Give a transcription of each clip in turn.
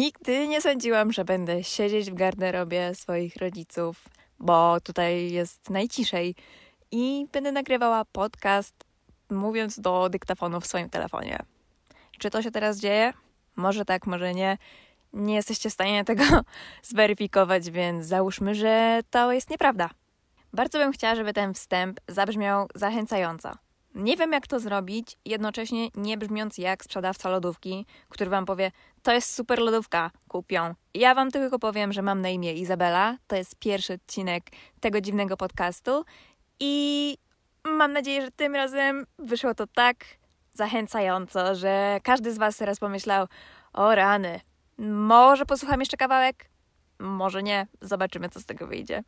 Nigdy nie sądziłam, że będę siedzieć w garderobie swoich rodziców, bo tutaj jest najciszej i będę nagrywała podcast mówiąc do dyktafonu w swoim telefonie. Czy to się teraz dzieje? Może tak, może nie. Nie jesteście w stanie tego zweryfikować, więc załóżmy, że to jest nieprawda. Bardzo bym chciała, żeby ten wstęp zabrzmiał zachęcająco. Nie wiem, jak to zrobić, jednocześnie nie brzmiąc jak sprzedawca lodówki, który wam powie: To jest super lodówka, kupią. Ja wam tylko powiem, że mam na imię Izabela. To jest pierwszy odcinek tego dziwnego podcastu i mam nadzieję, że tym razem wyszło to tak zachęcająco, że każdy z was teraz pomyślał: O rany, może posłucham jeszcze kawałek? Może nie, zobaczymy, co z tego wyjdzie.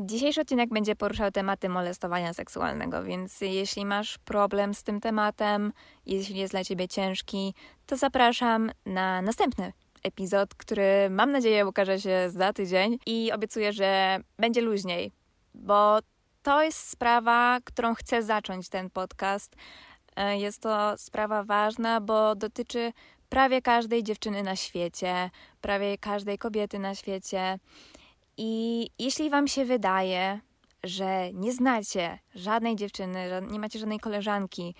Dzisiejszy odcinek będzie poruszał tematy molestowania seksualnego, więc jeśli masz problem z tym tematem, jeśli jest dla ciebie ciężki, to zapraszam na następny epizod, który mam nadzieję ukaże się za tydzień i obiecuję, że będzie luźniej, bo to jest sprawa, którą chcę zacząć ten podcast. E, jest to sprawa ważna, bo dotyczy prawie każdej dziewczyny na świecie, prawie każdej kobiety na świecie. I jeśli Wam się wydaje, że nie znacie żadnej dziewczyny, nie macie żadnej koleżanki,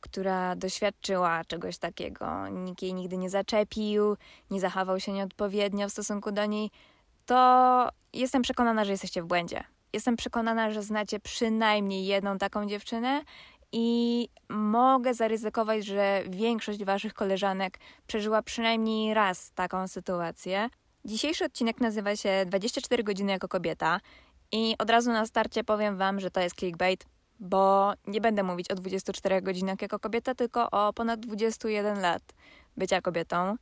która doświadczyła czegoś takiego, nikt jej nigdy nie zaczepił, nie zachował się nieodpowiednio w stosunku do niej, to jestem przekonana, że jesteście w błędzie. Jestem przekonana, że znacie przynajmniej jedną taką dziewczynę i mogę zaryzykować, że większość Waszych koleżanek przeżyła przynajmniej raz taką sytuację. Dzisiejszy odcinek nazywa się 24 godziny jako kobieta i od razu na starcie powiem Wam, że to jest clickbait, bo nie będę mówić o 24 godzinach jako kobieta, tylko o ponad 21 lat bycia kobietą.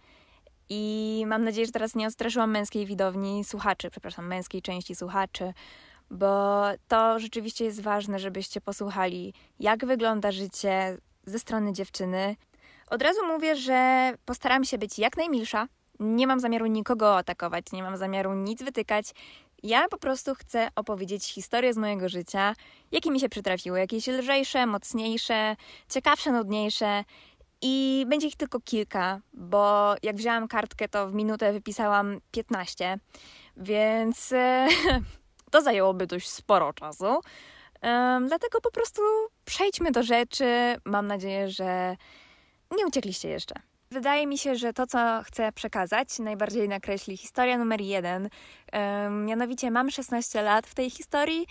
I mam nadzieję, że teraz nie odstraszyłam męskiej widowni słuchaczy, przepraszam, męskiej części słuchaczy, bo to rzeczywiście jest ważne, żebyście posłuchali, jak wygląda życie ze strony dziewczyny. Od razu mówię, że postaram się być jak najmilsza, nie mam zamiaru nikogo atakować, nie mam zamiaru nic wytykać. Ja po prostu chcę opowiedzieć historię z mojego życia, jakie mi się przytrafiły, jakieś lżejsze, mocniejsze, ciekawsze, nudniejsze. I będzie ich tylko kilka, bo jak wzięłam kartkę, to w minutę wypisałam 15, więc e, to zajęłoby dość sporo czasu. Dlatego po prostu przejdźmy do rzeczy. Mam nadzieję, że nie uciekliście jeszcze. Wydaje mi się, że to, co chcę przekazać, najbardziej nakreśli historia numer jeden. Mianowicie mam 16 lat w tej historii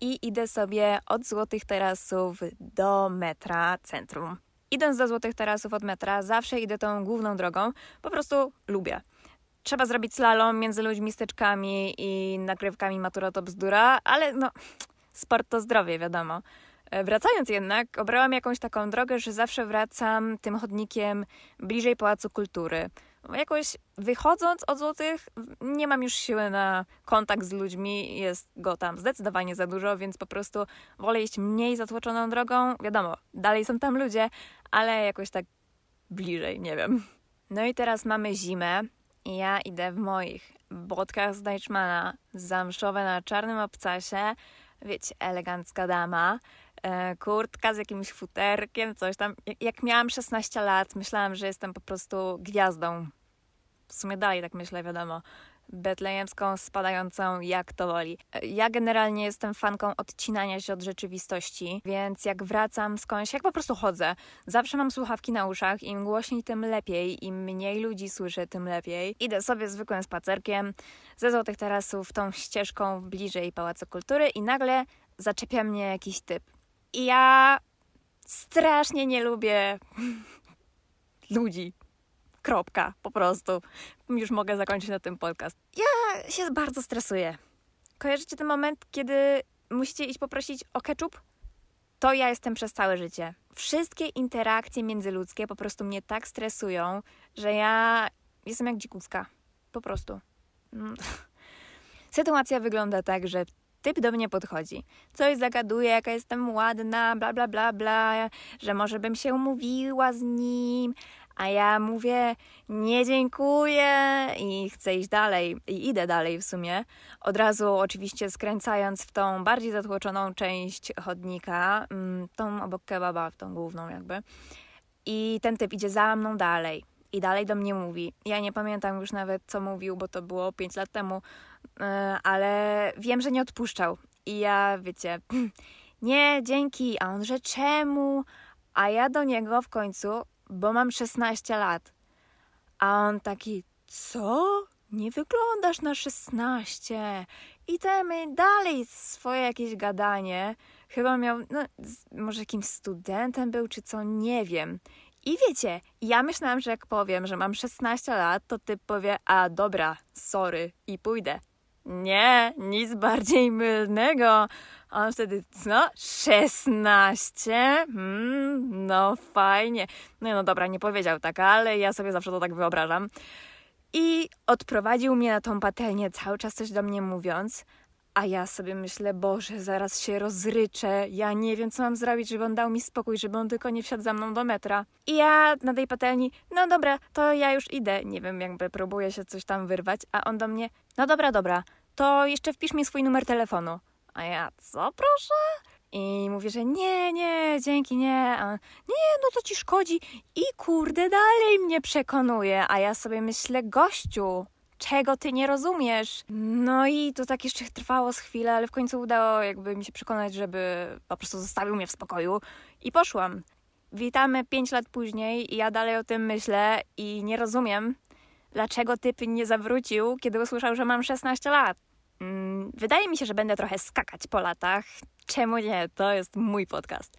i idę sobie od Złotych Tarasów do metra centrum. Idąc do Złotych Tarasów od metra, zawsze idę tą główną drogą. Po prostu lubię. Trzeba zrobić slalom między ludźmi z teczkami i nagrywkami Matura to bzdura, ale no, sport to zdrowie, wiadomo. E, wracając jednak, obrałam jakąś taką drogę, że zawsze wracam tym chodnikiem bliżej Pałacu Kultury. Jakoś wychodząc od złotych, nie mam już siły na kontakt z ludźmi, jest go tam zdecydowanie za dużo, więc po prostu wolę iść mniej zatłoczoną drogą. Wiadomo, dalej są tam ludzie, ale jakoś tak bliżej, nie wiem. No i teraz mamy zimę i ja idę w moich botkach z Deichmana, zamszowe na czarnym obcasie, wiecie, elegancka dama, kurtka z jakimś futerkiem, coś tam. Jak miałam 16 lat, myślałam, że jestem po prostu gwiazdą. W sumie dalej tak myślę, wiadomo. Betlejemską, spadającą, jak to woli. E, ja generalnie jestem fanką odcinania się od rzeczywistości, więc jak wracam skądś, jak po prostu chodzę, zawsze mam słuchawki na uszach, im głośniej, tym lepiej, im mniej ludzi słyszę, tym lepiej. Idę sobie zwykłym spacerkiem ze Złotych Tarasów tą ścieżką bliżej Pałacu Kultury i nagle zaczepia mnie jakiś typ. I ja strasznie nie lubię ludzi. Kropka, po prostu. Już mogę zakończyć na tym podcast. Ja się bardzo stresuję. Kojarzycie ten moment, kiedy musicie iść poprosić o ketchup? To ja jestem przez całe życie. Wszystkie interakcje międzyludzkie po prostu mnie tak stresują, że ja jestem jak dzikówka. Po prostu. Sytuacja wygląda tak, że typ do mnie podchodzi. Coś zagaduje, jaka jestem ładna, bla, bla, bla, bla, że może bym się umówiła z nim, a ja mówię, nie dziękuję i chcę iść dalej i idę dalej w sumie. Od razu oczywiście skręcając w tą bardziej zatłoczoną część chodnika, mm, tą obok kebaba, tą główną jakby. I ten typ idzie za mną dalej I dalej do mnie mówi. Ja nie pamiętam już nawet, co mówił, bo to było 5 lat temu, ale wiem, że nie odpuszczał. I ja, wiecie, nie, dzięki. A on, że czemu? A ja do niego w końcu, bo mam 16 lat. A on taki, co? Nie wyglądasz na 16. I temy dalej swoje jakieś gadanie. Chyba miał, no, może jakimś studentem był, czy co, nie wiem. I wiecie, ja myślałam, że jak powiem, że mam 16 lat, to typ powie, a dobra, sorry, i pójdę. Nie, nic bardziej mylnego. A on wtedy, co? 16? Hmm, no fajnie. No, no dobra, nie powiedział tak, ale ja sobie zawsze to tak wyobrażam. I odprowadził mnie na tą patelnię, cały czas coś do mnie mówiąc, a ja sobie myślę, Boże, zaraz się rozryczę, ja nie wiem, co mam zrobić, żeby on dał mi spokój, żeby on tylko nie wsiadł za mną do metra. I ja na tej patelni, no dobra, to ja już idę, nie wiem, jakby próbuję się coś tam wyrwać, a on do mnie, no dobra, dobra, to jeszcze wpisz mi swój numer telefonu. A ja, co proszę? I mówi, że nie, nie, dzięki, nie. A, nie, no co ci szkodzi? I kurde, dalej mnie przekonuje. A ja sobie myślę, gościu, czego ty nie rozumiesz? No i to tak jeszcze trwało z chwilę, ale w końcu udało jakby mi się przekonać, żeby po prostu zostawił mnie w spokoju. I poszłam. Witamy pięć lat później i ja dalej o tym myślę i nie rozumiem, dlaczego typ nie zawrócił, kiedy usłyszał, że mam 16 lat. Mm, wydaje mi się, że będę trochę skakać po latach. Czemu nie? To jest mój podcast.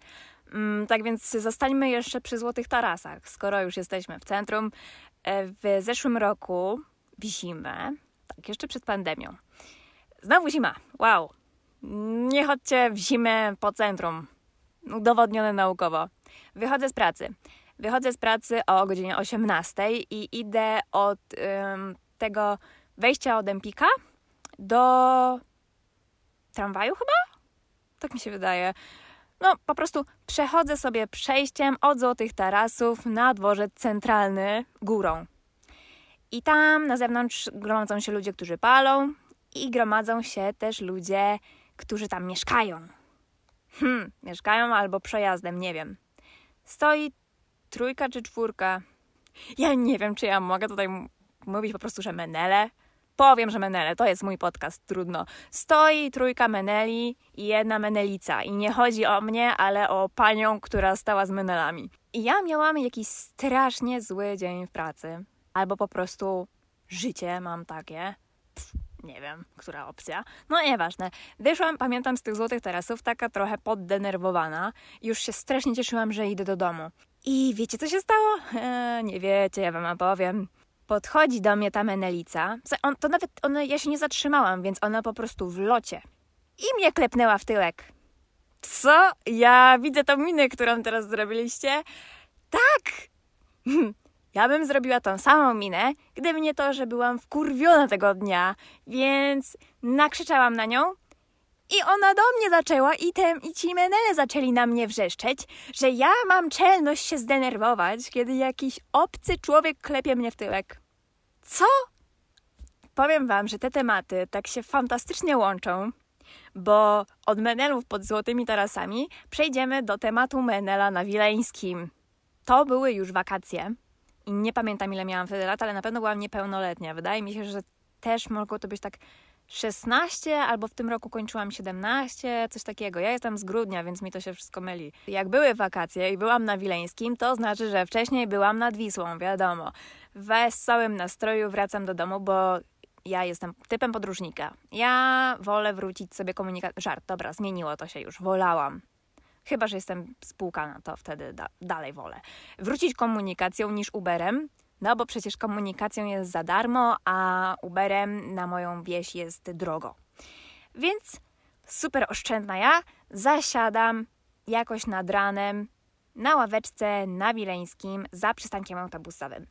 Mm, tak więc zostańmy jeszcze przy Złotych Tarasach, skoro już jesteśmy w centrum. E, w zeszłym roku, zimę, tak jeszcze przed pandemią. Znowu zima, wow. Nie chodźcie w zimę po centrum. Udowodnione naukowo. Wychodzę z pracy. Wychodzę z pracy o godzinie 18 i idę od ym, tego wejścia od Empika do tramwaju chyba? Tak mi się wydaje. No, po prostu przechodzę sobie przejściem od Złotych Tarasów na dworzec centralny górą. I tam na zewnątrz gromadzą się ludzie, którzy palą i gromadzą się też ludzie, którzy tam mieszkają. Hmm, mieszkają albo przejazdem, nie wiem. Stoi trójka czy czwórka. Ja nie wiem, czy ja mogę tutaj mówić po prostu, że menele. Powiem, że menele, to jest mój podcast, trudno. Stoi trójka meneli i jedna menelica. I nie chodzi o mnie, ale o panią, która stała z menelami. I ja miałam jakiś strasznie zły dzień w pracy. Albo po prostu życie mam takie. Pff, nie wiem, która opcja. No nieważne. Wyszłam, pamiętam, z tych złotych tarasów, taka trochę poddenerwowana. Już się strasznie cieszyłam, że idę do domu. I wiecie, co się stało? Eee, nie wiecie, ja wam opowiem. Podchodzi do mnie ta menelica. On, to nawet ona, ja się nie zatrzymałam, więc ona po prostu w locie. I mnie klepnęła w tyłek. Co? Ja widzę tą minę, którą teraz zrobiliście. Tak! Ja bym zrobiła tą samą minę, gdyby nie to, że byłam wkurwiona tego dnia, więc nakrzyczałam na nią i ona do mnie zaczęła i, tem, i ci menele zaczęli na mnie wrzeszczeć, że ja mam czelność się zdenerwować, kiedy jakiś obcy człowiek klepie mnie w tyłek. Co? Powiem wam, że te tematy tak się fantastycznie łączą, bo od menelów pod złotymi tarasami przejdziemy do tematu menela na Wileńskim. To były już wakacje i nie pamiętam ile miałam wtedy lat, ale na pewno byłam niepełnoletnia. Wydaje mi się, że też mogło to być tak 16 albo w tym roku kończyłam 17, coś takiego. Ja jestem z grudnia, więc mi to się wszystko myli. Jak były wakacje i byłam na Wileńskim, to znaczy, że wcześniej byłam nad Wisłą, wiadomo. W wesołym nastroju wracam do domu, bo ja jestem typem podróżnika. Ja wolę wrócić sobie komunikacją. Żart, dobra, zmieniło to się już. Wolałam. Chyba, że jestem spłukana, to wtedy da dalej wolę. Wrócić komunikacją niż Uberem, no bo przecież komunikacją jest za darmo, a Uberem na moją wieś jest drogo. Więc super oszczędna ja zasiadam jakoś nad ranem na ławeczce na Wileńskim za przystankiem autobusowym.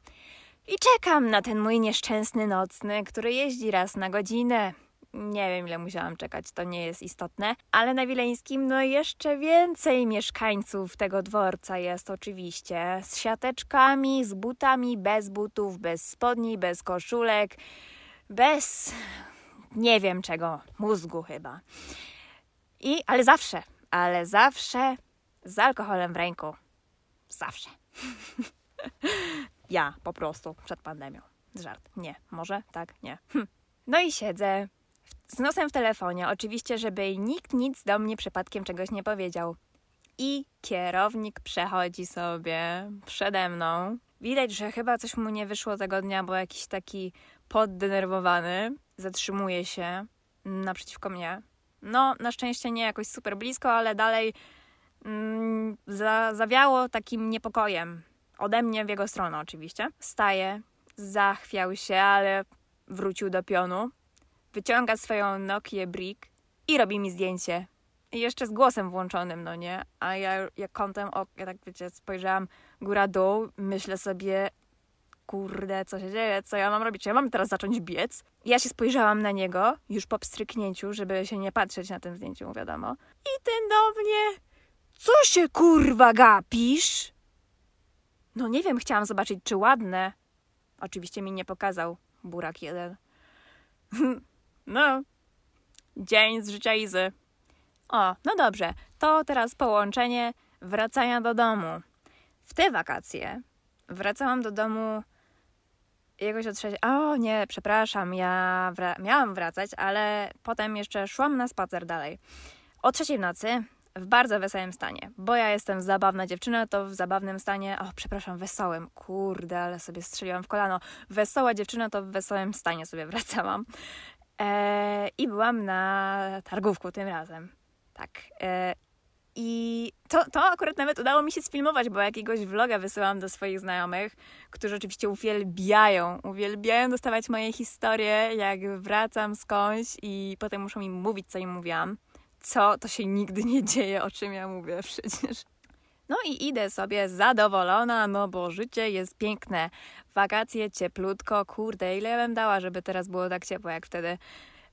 I czekam na ten mój nieszczęsny nocny, który jeździ raz na godzinę. Nie wiem, ile musiałam czekać, to nie jest istotne. Ale na Wileńskim, no jeszcze więcej mieszkańców tego dworca jest oczywiście. Z siateczkami, z butami, bez butów, bez spodni, bez koszulek, bez nie wiem czego, mózgu chyba. I, ale zawsze, ale zawsze z alkoholem w ręku. Zawsze. Ja po prostu przed pandemią. Żart. Nie. Może? Tak? Nie. Hm. No i siedzę z nosem w telefonie, oczywiście, żeby nikt nic do mnie przypadkiem czegoś nie powiedział. I kierownik przechodzi sobie przede mną. Widać, że chyba coś mu nie wyszło tego dnia, bo jakiś taki poddenerwowany. Zatrzymuje się naprzeciwko mnie. No, na szczęście nie jakoś super blisko, ale dalej mm, za, zawiało takim niepokojem. Ode mnie w jego stronę oczywiście. Staje, zachwiał się, ale wrócił do pionu. Wyciąga swoją Nokia Brick i robi mi zdjęcie. I jeszcze z głosem włączonym, no nie? A ja jak kątem oka, ja tak wiecie, spojrzałam góra-dół, myślę sobie, kurde, co się dzieje, co ja mam robić? Czy ja mam teraz zacząć biec? Ja się spojrzałam na niego, już po pstryknięciu, żeby się nie patrzeć na tym zdjęciu, wiadomo. I ten do mnie, co się kurwa gapisz? No nie wiem, chciałam zobaczyć, czy ładne. Oczywiście mi nie pokazał burak jeden. no, dzień z życia Izy. O, no dobrze, to teraz połączenie wracania do domu. W te wakacje wracałam do domu jakoś o trzeciej. O nie, przepraszam, ja wra- miałam wracać, ale potem jeszcze szłam na spacer dalej. O trzeciej w nocy w bardzo wesołym stanie, bo ja jestem zabawna dziewczyna, to w zabawnym stanie, o przepraszam, wesołym, kurde, ale sobie strzeliłam w kolano. Wesoła dziewczyna to w wesołym stanie sobie wracałam. Eee, I byłam na targówku tym razem. Tak. Eee, I to, to akurat nawet udało mi się sfilmować, bo jakiegoś vloga wysyłam do swoich znajomych, którzy oczywiście uwielbiają, uwielbiają dostawać moje historie, jak wracam skądś i potem muszą mi mówić, co im mówiłam co to się nigdy nie dzieje, o czym ja mówię przecież. No i idę sobie zadowolona, no bo życie jest piękne. Wakacje, cieplutko, kurde, ile bym dała, żeby teraz było tak ciepło jak wtedy.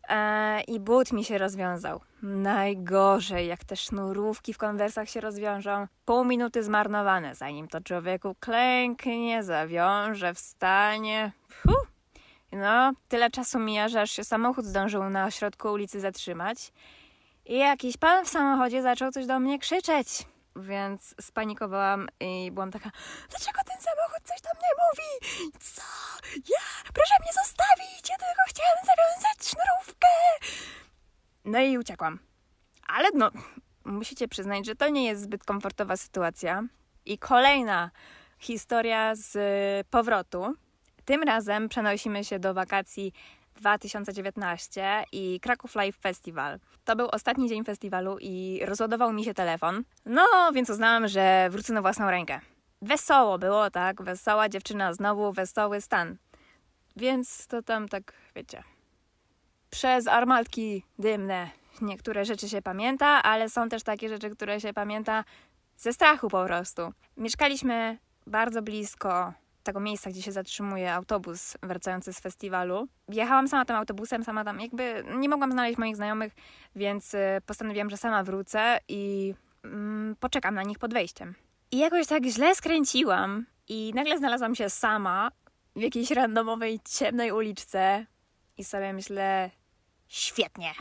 Eee, I but mi się rozwiązał. Najgorzej, jak te sznurówki w konwersach się rozwiążą. Pół minuty zmarnowane, zanim to człowieku klęknie, zawiąże, wstanie. Puh. No, tyle czasu mija, że aż się samochód zdążył na środku ulicy zatrzymać. I jakiś pan w samochodzie zaczął coś do mnie krzyczeć. Więc spanikowałam i byłam taka, dlaczego ten samochód coś do mnie mówi? Co? Ja? Proszę mnie zostawić, ja tylko chciałam zawiązać sznurówkę. No i uciekłam. Ale no, musicie przyznać, że to nie jest zbyt komfortowa sytuacja. I kolejna historia z powrotu. Tym razem przenosimy się do wakacji 2019 i Kraków Live Festival. To był ostatni dzień festiwalu i rozładował mi się telefon. No, więc uznałam, że wrócę na własną rękę. Wesoło było, tak? Wesoła dziewczyna, znowu wesoły stan. Więc to tam tak, wiecie, przez armatki dymne niektóre rzeczy się pamięta, ale są też takie rzeczy, które się pamięta ze strachu po prostu. Mieszkaliśmy bardzo blisko tego miejsca, gdzie się zatrzymuje autobus wracający z festiwalu. Jechałam sama tym autobusem, sama tam jakby nie mogłam znaleźć moich znajomych, więc y, postanowiłam, że sama wrócę i mm, poczekam na nich pod wejściem. I jakoś tak źle skręciłam i nagle znalazłam się sama w jakiejś randomowej, ciemnej uliczce i sobie myślę, świetnie,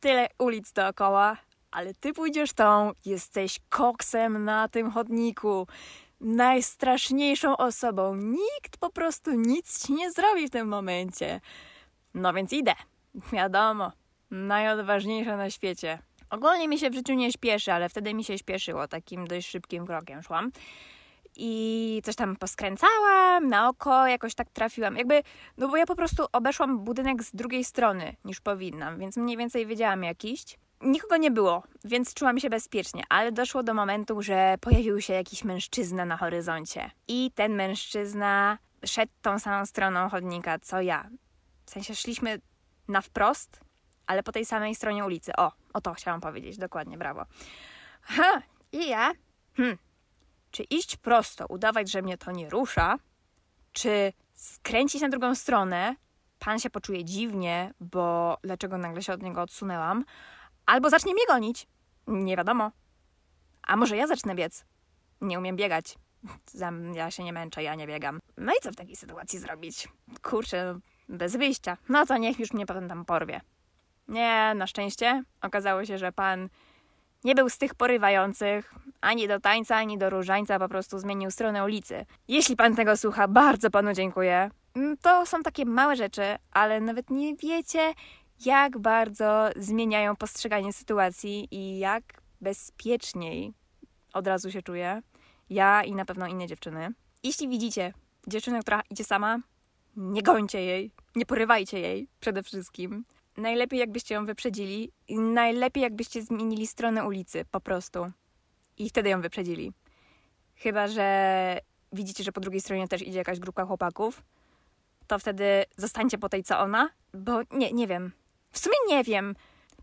tyle ulic dookoła, ale ty pójdziesz tą, jesteś koksem na tym chodniku najstraszniejszą osobą. Nikt po prostu nic ci nie zrobi w tym momencie. No więc idę. Wiadomo, najodważniejsza na świecie. Ogólnie mi się w życiu nie śpieszy, ale wtedy mi się śpieszyło. Takim dość szybkim krokiem szłam. I coś tam poskręcałam, na oko jakoś tak trafiłam. Jakby, no bo ja po prostu obeszłam budynek z drugiej strony niż powinnam, więc mniej więcej wiedziałam jak iść. Nikogo nie było, więc czułam się bezpiecznie, ale doszło do momentu, że pojawił się jakiś mężczyzna na horyzoncie. I ten mężczyzna szedł tą samą stroną chodnika co ja. W sensie szliśmy na wprost, ale po tej samej stronie ulicy. O, o to chciałam powiedzieć, dokładnie, brawo. Ha, i ja. Hm. Czy iść prosto, udawać, że mnie to nie rusza, czy skręcić na drugą stronę, pan się poczuje dziwnie, bo dlaczego nagle się od niego odsunęłam, Albo zacznie mnie gonić. Nie wiadomo. A może ja zacznę biec? Nie umiem biegać. Ja się nie męczę, ja nie biegam. No i co w takiej sytuacji zrobić? Kurczę, bez wyjścia. No to niech już mnie potem tam porwie. Nie, na szczęście okazało się, że pan nie był z tych porywających, ani do tańca, ani do różańca, po prostu zmienił stronę ulicy. Jeśli pan tego słucha, bardzo panu dziękuję. Mm, To są takie małe rzeczy, ale nawet nie wiecie, jak bardzo zmieniają postrzeganie sytuacji i jak bezpieczniej od razu się czuję. Ja i na pewno inne dziewczyny. Jeśli widzicie dziewczynę, która idzie sama, nie gońcie jej, nie porywajcie jej przede wszystkim. Najlepiej jakbyście ją wyprzedzili i najlepiej jakbyście zmienili stronę ulicy, po prostu. I wtedy ją wyprzedzili. Chyba, że widzicie, że po drugiej stronie też idzie jakaś grupka chłopaków, to wtedy zostańcie po tej, co ona, bo nie, nie wiem. W sumie nie wiem.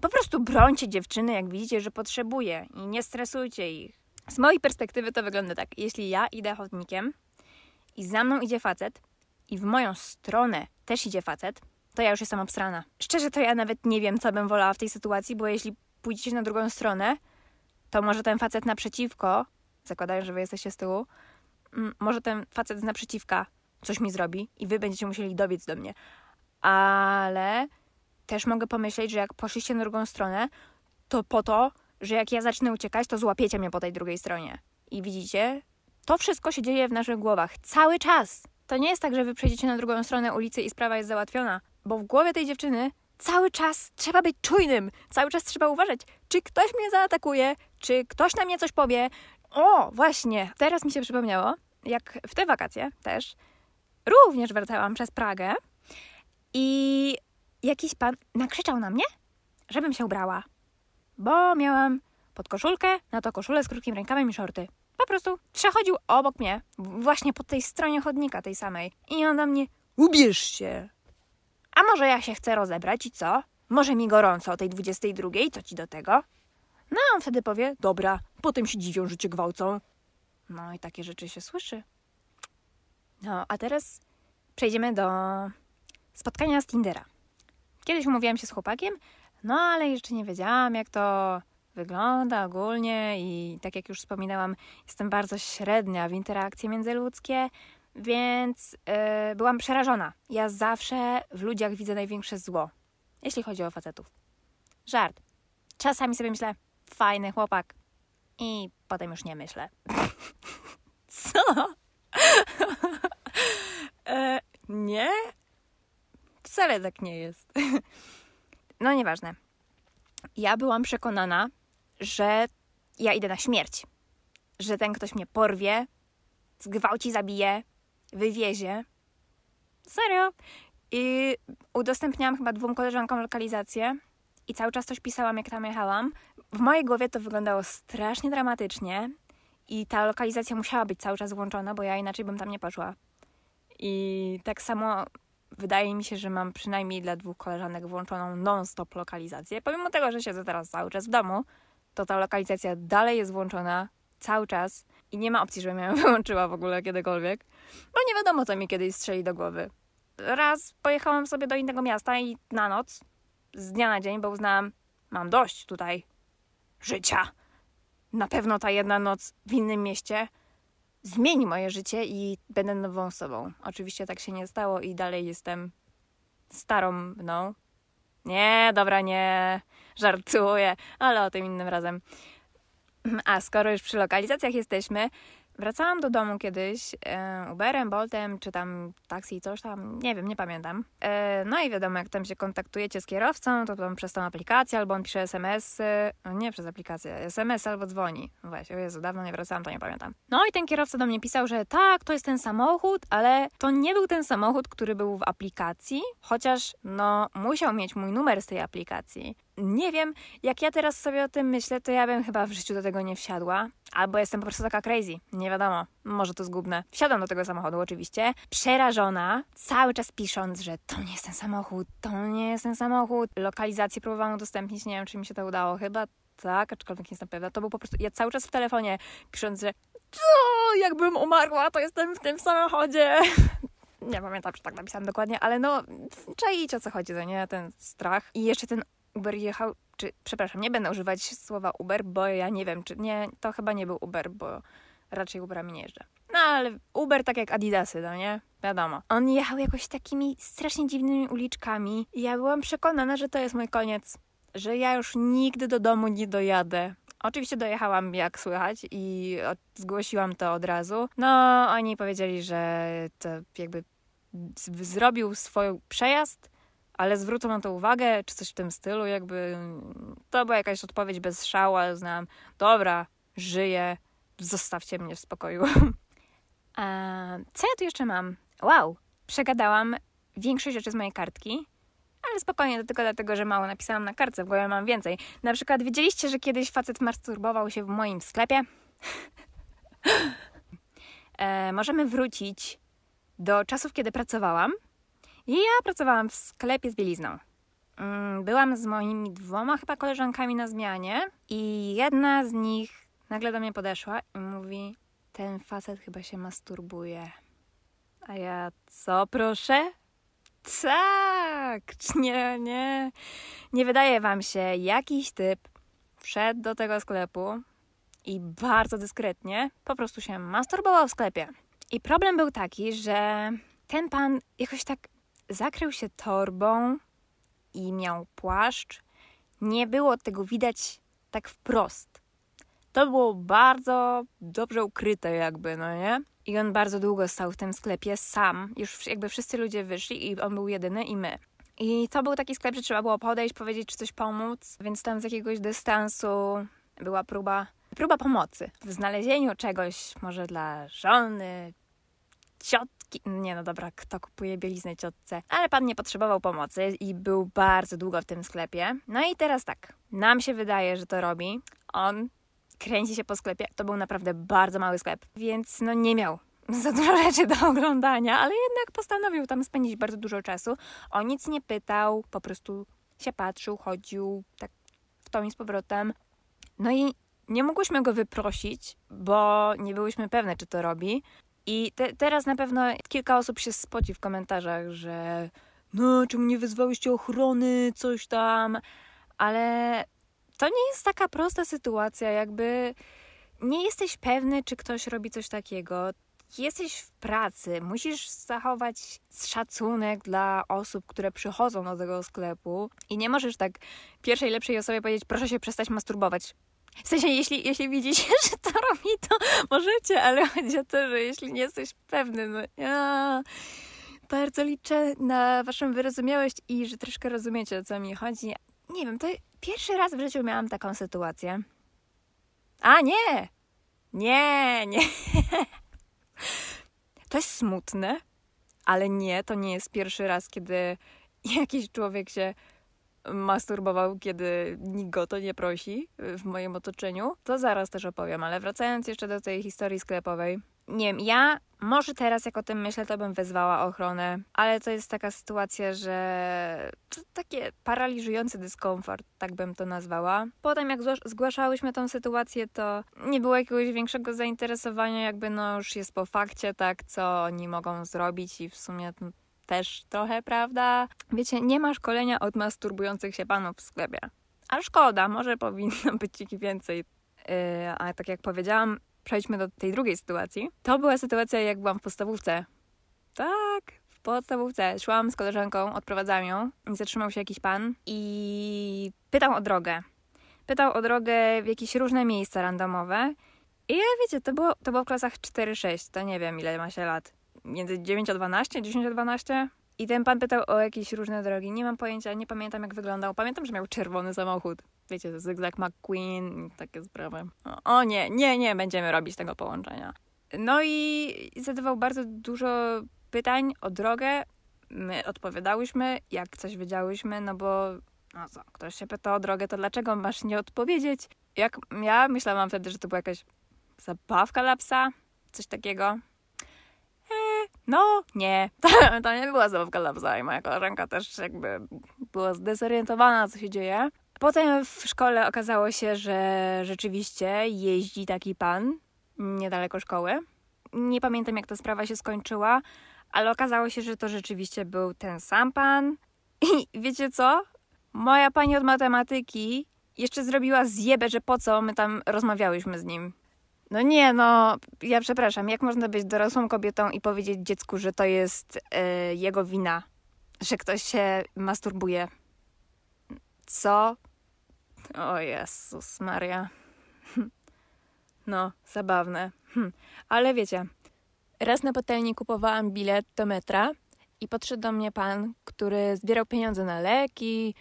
Po prostu brońcie dziewczyny, jak widzicie, że potrzebuje i nie stresujcie ich. Z mojej perspektywy to wygląda tak. Jeśli ja idę chodnikiem i za mną idzie facet i w moją stronę też idzie facet, to ja już jestem obsrana. Szczerze to ja nawet nie wiem, co bym wolała w tej sytuacji, bo jeśli pójdziecie na drugą stronę, to może ten facet naprzeciwko, zakładając, że wy jesteście z tyłu, mm, może ten facet z naprzeciwka coś mi zrobi i wy będziecie musieli dobiec do mnie. Ale też mogę pomyśleć, że jak poszliście na drugą stronę, to po to, że jak ja zacznę uciekać, to złapiecie mnie po tej drugiej stronie. I widzicie, to wszystko się dzieje w naszych głowach cały czas. To nie jest tak, że wy przejdziecie na drugą stronę ulicy i sprawa jest załatwiona, bo w głowie tej dziewczyny cały czas trzeba być czujnym, cały czas trzeba uważać, czy ktoś mnie zaatakuje, czy ktoś na mnie coś powie. O, właśnie, teraz mi się przypomniało, jak w te wakacje też również wracałam przez Pragę i jakiś pan nakrzyczał na mnie, żebym się ubrała, bo miałam pod koszulkę, na to koszulę z krótkim rękawem i shorty. Po prostu przechodził obok mnie, właśnie po tej stronie chodnika, tej samej. I on do mnie, ubierz się. A może ja się chcę rozebrać i co? Może mi gorąco o tej 22, co ci do tego? No, a on wtedy powie, dobra, potem się dziwią, że cię gwałcą. No i takie rzeczy się słyszy. No, a teraz przejdziemy do spotkania z Tindera. Kiedyś umówiłam się z chłopakiem, no ale jeszcze nie wiedziałam, jak to wygląda ogólnie i tak jak już wspominałam, jestem bardzo średnia w interakcje międzyludzkie, więc yy, byłam przerażona. Ja zawsze w ludziach widzę największe zło, jeśli chodzi o facetów. Żart. Czasami sobie myślę, fajny chłopak i potem już nie myślę. Co? e, nie? Wcale tak nie jest. no nieważne. Ja byłam przekonana, że ja idę na śmierć. Że ten ktoś mnie porwie, zgwałci, zabije, wywiezie. Serio. I udostępniałam chyba dwóm koleżankom lokalizację i cały czas coś pisałam, jak tam jechałam. W mojej głowie to wyglądało strasznie dramatycznie i ta lokalizacja musiała być cały czas włączona, bo ja inaczej bym tam nie poszła. I tak samo wydaje mi się, że mam przynajmniej dla dwóch koleżanek włączoną non-stop lokalizację. Pomimo tego, że siedzę teraz cały czas w domu, to ta lokalizacja dalej jest włączona cały czas i nie ma opcji, żebym ją wyłączyła w ogóle kiedykolwiek, bo nie wiadomo, co mi kiedyś strzeli do głowy. Raz pojechałam sobie do innego miasta i na noc, z dnia na dzień, bo uznałam, mam dość tutaj życia. Na pewno ta jedna noc w innym mieście zmieni moje życie i będę nową osobą. Oczywiście tak się nie stało i dalej jestem starą mną. Nie, dobra, nie, żartuję, ale o tym innym razem. A skoro już przy lokalizacjach jesteśmy, wracałam do domu kiedyś e, Uberem, Boltem, czy tam taksi, coś tam, nie wiem, nie pamiętam. E, no i wiadomo, jak tam się kontaktujecie z kierowcą, to tam przez tą aplikację, albo on pisze SMS, -y, no nie przez aplikację, SMS albo dzwoni. Właśnie, o Jezu, dawno nie wracałam, to nie pamiętam. No i ten kierowca do mnie pisał, że tak, to jest ten samochód, ale to nie był ten samochód, który był w aplikacji, chociaż no musiał mieć mój numer z tej aplikacji. Nie wiem, jak ja teraz sobie o tym myślę, to ja bym chyba w życiu do tego nie wsiadła. Albo jestem po prostu taka crazy. Nie wiadomo. Może to zgubne. Wsiadam do tego samochodu oczywiście. Przerażona, cały czas pisząc, że to nie jest ten samochód, to nie jest ten samochód. Lokalizację próbowałam udostępnić, nie wiem, czy mi się to udało. Chyba tak, aczkolwiek nie jestem pewna. To był po prostu, ja cały czas w telefonie pisząc, że to jakbym umarła, to jestem w tym samochodzie. Nie pamiętam, czy tak napisałam dokładnie, ale no, czaicie o co chodzi, to nie? Ten strach. I jeszcze ten Uber jechał, czy przepraszam, nie będę używać słowa Uber, bo ja nie wiem, czy nie, to chyba nie był Uber, bo raczej Uberami nie jeżdżę. No ale Uber tak jak Adidasy, no nie? Wiadomo. On jechał jakoś takimi strasznie dziwnymi uliczkami i ja byłam przekonana, że to jest mój koniec. Że ja już nigdy do domu nie dojadę. Oczywiście dojechałam jak słychać i zgłosiłam to od razu. No, oni powiedzieli, że to jakby zrobił swój przejazd, ale zwrócą na to uwagę, czy coś w tym stylu, jakby to była jakaś odpowiedź bez szału, ale znam, dobra, żyję, zostawcie mnie w spokoju. Co ja tu jeszcze mam? Wow, przegadałam większość rzeczy z mojej kartki, ale spokojnie, to tylko dlatego, że mało napisałam na kartce, w głowie mam więcej. Na przykład wiedzieliście, że kiedyś facet masturbował się w moim sklepie? e, możemy wrócić do czasów, kiedy pracowałam. Ja pracowałam w sklepie z bielizną. Mm, byłam z moimi dwoma chyba koleżankami na zmianie i jedna z nich nagle do mnie podeszła i mówi: Ten facet chyba się masturbuje. A ja co proszę? Tak, nie, nie. Nie wydaje wam się, jakiś typ wszedł do tego sklepu i bardzo dyskretnie po prostu się masturbował w sklepie. I problem był taki, że ten pan jakoś tak zakrył się torbą i miał płaszcz. Nie było tego widać tak wprost. To było bardzo dobrze ukryte, jakby, no nie? I on bardzo długo stał w tym sklepie sam. Już jakby wszyscy ludzie wyszli i on był jedyny i my. I to był taki sklep, że trzeba było podejść, powiedzieć, czy coś pomóc, więc tam z jakiegoś dystansu była próba, próba pomocy w znalezieniu czegoś, może dla żony, Nie no dobra, kto kupuje bieliznę ciotce? Ale pan nie potrzebował pomocy i był bardzo długo w tym sklepie. No i teraz tak, nam się wydaje, że to robi. On kręci się po sklepie. To był naprawdę bardzo mały sklep, więc no nie miał za dużo rzeczy do oglądania, ale jednak postanowił tam spędzić bardzo dużo czasu. O nic nie pytał, po prostu się patrzył, chodził tak w tą i z powrotem. No i nie mogłyśmy go wyprosić, bo nie byłyśmy pewne, czy to robi. I te, teraz na pewno kilka osób się spoci w komentarzach, że no, czemu nie wyzwałyście ochrony, coś tam, ale to nie jest taka prosta sytuacja, jakby nie jesteś pewny, czy ktoś robi coś takiego. Jesteś w pracy, musisz zachować szacunek dla osób, które przychodzą do tego sklepu i nie możesz tak pierwszej lepszej osobie powiedzieć, proszę się przestać masturbować. W sensie, jeśli, jeśli widzicie, że to robi, to możecie, ale chodzi o to, że jeśli nie jesteś pewny, no ja bardzo liczę na waszą wyrozumiałość i że troszkę rozumiecie, o co mi chodzi. Nie wiem, to pierwszy raz w życiu miałam taką sytuację. A nie! Nie, nie. To jest smutne, ale nie, to nie jest pierwszy raz, kiedy jakiś człowiek się masturbował, kiedy nikt go to nie prosi w moim otoczeniu. To zaraz też opowiem, ale wracając jeszcze do tej historii sklepowej. Nie wiem, ja może teraz jak o tym myślę, to bym wezwała ochronę, ale to jest taka sytuacja, że to takie paraliżujący dyskomfort, tak bym to nazwała. Potem jak zgłaszałyśmy tą sytuację, to nie było jakiegoś większego zainteresowania, jakby no już jest po fakcie, tak, co oni mogą zrobić i w sumie też trochę, prawda? Wiecie, nie ma szkolenia od masturbujących się panów w sklepie. A szkoda, może powinno być ich więcej. Yy, a tak jak powiedziałam, przejdźmy do tej drugiej sytuacji. To była sytuacja, jak byłam w podstawówce. Tak, w podstawówce. Szłam z koleżanką, odprowadzałam ją i zatrzymał się jakiś pan i pytał o drogę. Pytał o drogę w jakieś różne miejsca randomowe. I ja, wiecie, to było, to było w klasach 4-6, to nie wiem ile ma się lat między 9 a 12, 10 a 12. I ten pan pytał o jakieś różne drogi. Nie mam pojęcia, nie pamiętam jak wyglądał. Pamiętam, że miał czerwony samochód. Wiecie, Zygzak McQueen takie sprawy. O, o nie, nie, nie będziemy robić tego połączenia. No i zadawał bardzo dużo pytań o drogę. My odpowiadałyśmy, jak coś wiedziałyśmy, no bo no co, ktoś się pyta o drogę, to dlaczego masz nie odpowiedzieć? Jak ja myślałam wtedy, że to była jakaś zabawka dla psa, coś takiego. No, nie. To nie była zabawka dla i moja koleżanka też jakby była zdezorientowana, co się dzieje. Potem w szkole okazało się, że rzeczywiście jeździ taki pan niedaleko szkoły. Nie pamiętam, jak ta sprawa się skończyła, ale okazało się, że to rzeczywiście był ten sam pan. I wiecie co? Moja pani od matematyki jeszcze zrobiła zjebę, że po co my tam rozmawiałyśmy z nim. No nie, no ja przepraszam, jak można być dorosłą kobietą i powiedzieć dziecku, że to jest y, jego wina, że ktoś się masturbuje? Co? O Jezus Maria. No, zabawne. Hm. Ale wiecie, raz na patelni kupowałam bilet do metra i podszedł do mnie pan, który zbierał pieniądze na leki,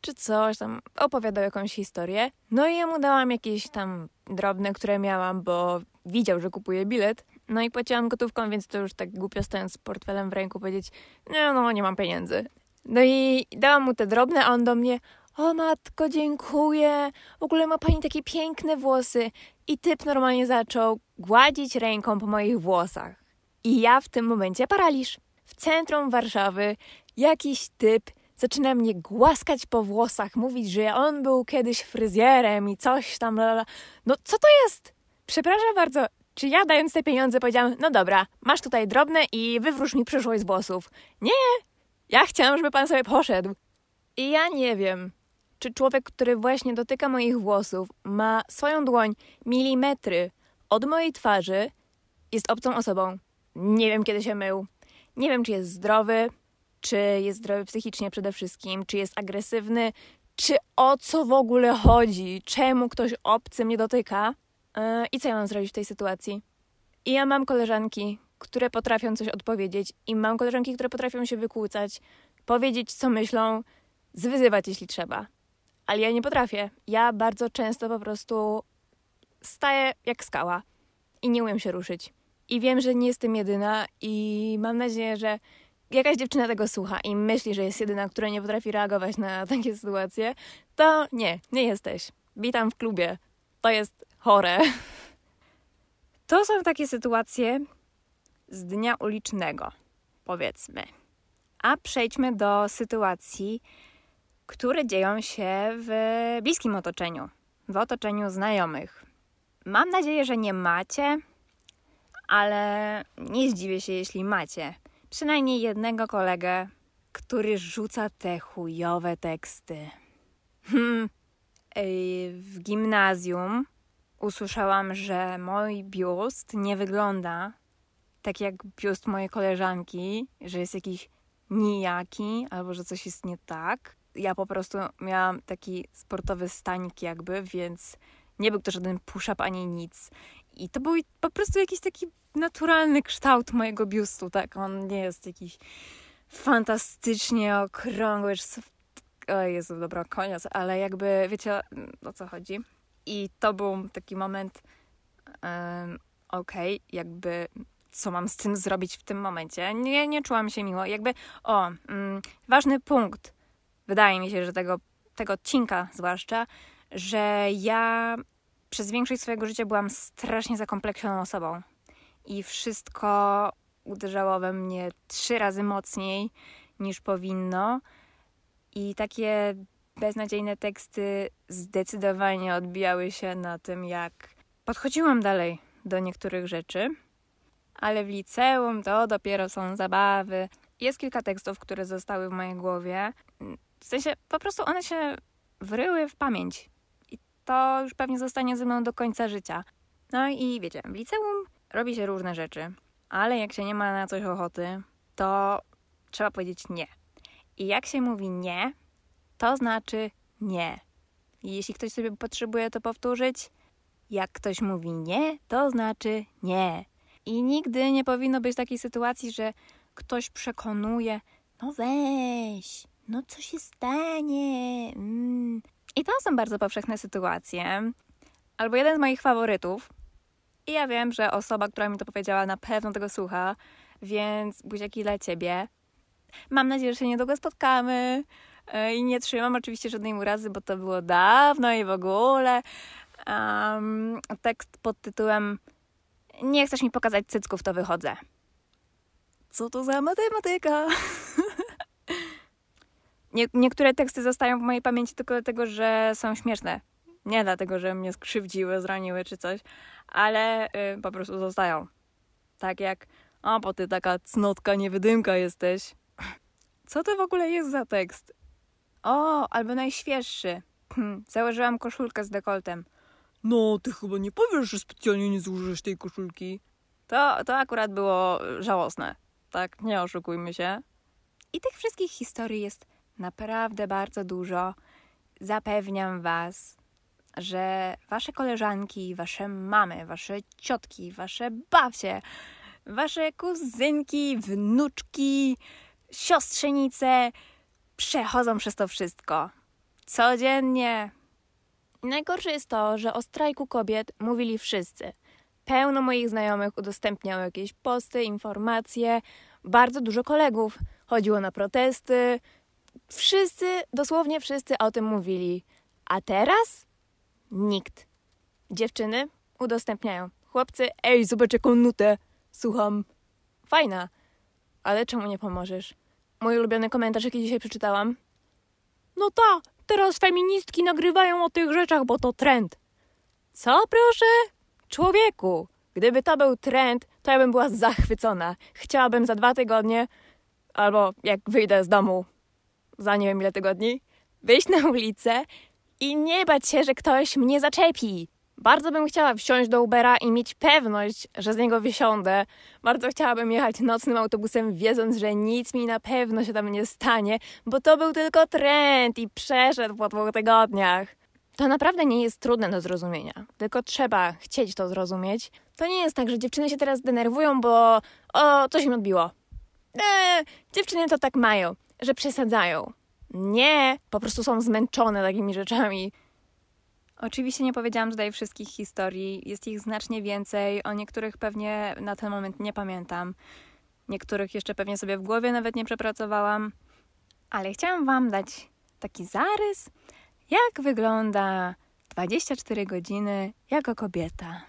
czy coś tam, opowiadał jakąś historię. No i ja mu dałam jakieś tam drobne, które miałam, bo widział, że kupuję bilet. No i płaciłam gotówką, więc to już tak głupio stojąc z portfelem w ręku powiedzieć, nie no, nie mam pieniędzy. No i dałam mu te drobne, a on do mnie, o matko, dziękuję, w ogóle ma pani takie piękne włosy. I typ normalnie zaczął gładzić ręką po moich włosach. I ja w tym momencie paraliż. W centrum Warszawy jakiś typ zaczyna mnie głaskać po włosach, mówić, że on był kiedyś fryzjerem i coś tam. Lala. No co to jest? Przepraszam bardzo, czy ja dając te pieniądze powiedziałam, no dobra, masz tutaj drobne i wywróż mi przyszłość z włosów. Nie, ja chciałam, żeby pan sobie poszedł. I ja nie wiem, czy człowiek, który właśnie dotyka moich włosów, ma swoją dłoń milimetry od mojej twarzy, jest obcą osobą. Nie wiem, kiedy się mył. Nie wiem, czy jest zdrowy, czy jest zdrowy psychicznie przede wszystkim, czy jest agresywny, czy o co w ogóle chodzi, czemu ktoś obcy mnie dotyka yy, i co ja mam zrobić w tej sytuacji. I ja mam koleżanki, które potrafią coś odpowiedzieć, i mam koleżanki, które potrafią się wykłócać, powiedzieć, co myślą, zwyzywać, jeśli trzeba. Ale ja nie potrafię. Ja bardzo często po prostu staję jak skała i nie umiem się ruszyć. I wiem, że nie jestem jedyna, i mam nadzieję, że jakaś dziewczyna tego słucha i myśli, że jest jedyna, która nie potrafi reagować na takie sytuacje, to nie, nie jesteś. Witam w klubie. To jest chore. To są takie sytuacje z dnia ulicznego, powiedzmy. A przejdźmy do sytuacji, które dzieją się w bliskim otoczeniu, w otoczeniu znajomych. Mam nadzieję, że nie macie, ale nie zdziwię się, jeśli macie przynajmniej jednego kolegę, który rzuca te chujowe teksty. Hmm. W gimnazjum usłyszałam, że mój biust nie wygląda tak jak biust mojej koleżanki, że jest jakiś nijaki albo że coś jest nie tak. Ja po prostu miałam taki sportowy stanik jakby, więc nie był to żaden push-up ani nic. I to był po prostu jakiś taki naturalny kształt mojego biustu, tak? On nie jest jakiś fantastycznie okrągły, czy o Jezu, dobra, koniec, ale jakby wiecie o co chodzi. I to był taki moment, um, okej, okay, jakby co mam z tym zrobić w tym momencie. Nie, nie czułam się miło. Jakby, o, mm, ważny punkt, wydaje mi się, że tego, tego odcinka zwłaszcza, że ja przez większość swojego życia byłam strasznie zakompleksioną osobą i wszystko uderzało we mnie trzy razy mocniej niż powinno. I takie beznadziejne teksty zdecydowanie odbijały się na tym, jak podchodziłam dalej do niektórych rzeczy, ale w liceum to dopiero są zabawy. Jest kilka tekstów, które zostały w mojej głowie. W sensie po prostu one się wryły w pamięć. To już pewnie zostanie ze mną do końca życia. No i wiecie, w liceum robi się różne rzeczy, ale jak się nie ma na coś ochoty, to trzeba powiedzieć nie. I jak się mówi nie, to znaczy nie. I jeśli ktoś sobie potrzebuje to powtórzyć, jak ktoś mówi nie, to znaczy nie. I nigdy nie powinno być takiej sytuacji, że ktoś przekonuje, no weź, no co się stanie. Mm. I to są bardzo powszechne sytuacje. Albo jeden z moich faworytów, i ja wiem, że osoba, która mi to powiedziała, na pewno tego słucha, więc buziaki dla ciebie. Mam nadzieję, że się niedługo spotkamy. E, I nie trzymam oczywiście żadnej urazy, bo to było dawno i w ogóle. Um, tekst pod tytułem Nie chcesz mi pokazać cycków, to wychodzę. Co to za matematyka? Nie, niektóre teksty zostają w mojej pamięci tylko dlatego, że są śmieszne. Nie dlatego, że mnie skrzywdziły, zraniły czy coś, ale y, po prostu zostają. Tak jak, o, bo ty taka cnotka, niewydymka jesteś. Co to w ogóle jest za tekst? O, albo najświeższy. Hm, założyłam koszulkę z dekoltem. No, ty chyba nie powiesz, że specjalnie nie zużyjesz tej koszulki. To, to akurat było żałosne. Tak, nie oszukujmy się. I tych wszystkich historii jest naprawdę bardzo dużo. Zapewniam Was. że wasze koleżanki, wasze mamy, wasze ciotki, wasze babcie, wasze kuzynki, wnuczki, siostrzenice przechodzą przez to wszystko. Codziennie. Najgorsze jest to, że o strajku kobiet mówili wszyscy. Pełno moich znajomych udostępniało jakieś posty, informacje, bardzo dużo kolegów chodziło na protesty. Wszyscy, dosłownie wszyscy o tym mówili. A teraz? Nikt. Dziewczyny udostępniają. Chłopcy, ej, zobacz jaką nutę. Słucham. Fajna. Ale czemu nie pomożesz? Mój ulubiony komentarz, jaki dzisiaj przeczytałam. No ta, teraz feministki nagrywają o tych rzeczach, bo to trend. Co proszę? Człowieku, gdyby to był trend, to ja bym była zachwycona. Chciałabym za dwa tygodnie, albo jak wyjdę z domu za nie wiem ile tygodni, wyjść na ulicę i nie bać się, że ktoś mnie zaczepi. Bardzo bym chciała wsiąść do Ubera i mieć pewność, że z niego wysiądę. Bardzo chciałabym jechać nocnym autobusem, wiedząc, że nic mi na pewno się tam nie stanie, bo to był tylko trend i przeszedł po dwóch tygodniach. To naprawdę nie jest trudne do zrozumienia, tylko trzeba chcieć to zrozumieć. To nie jest tak, że dziewczyny się teraz denerwują, bo o, coś im odbiło. Eee, dziewczyny to tak mają, że przesadzają. Nie, po prostu są zmęczone takimi rzeczami. Oczywiście nie powiedziałam tutaj wszystkich historii, jest ich znacznie więcej. O niektórych pewnie na ten moment nie pamiętam. Niektórych jeszcze pewnie sobie w głowie nawet nie przepracowałam. Ale chciałam Wam dać taki zarys, jak wygląda 24 godziny jako kobieta.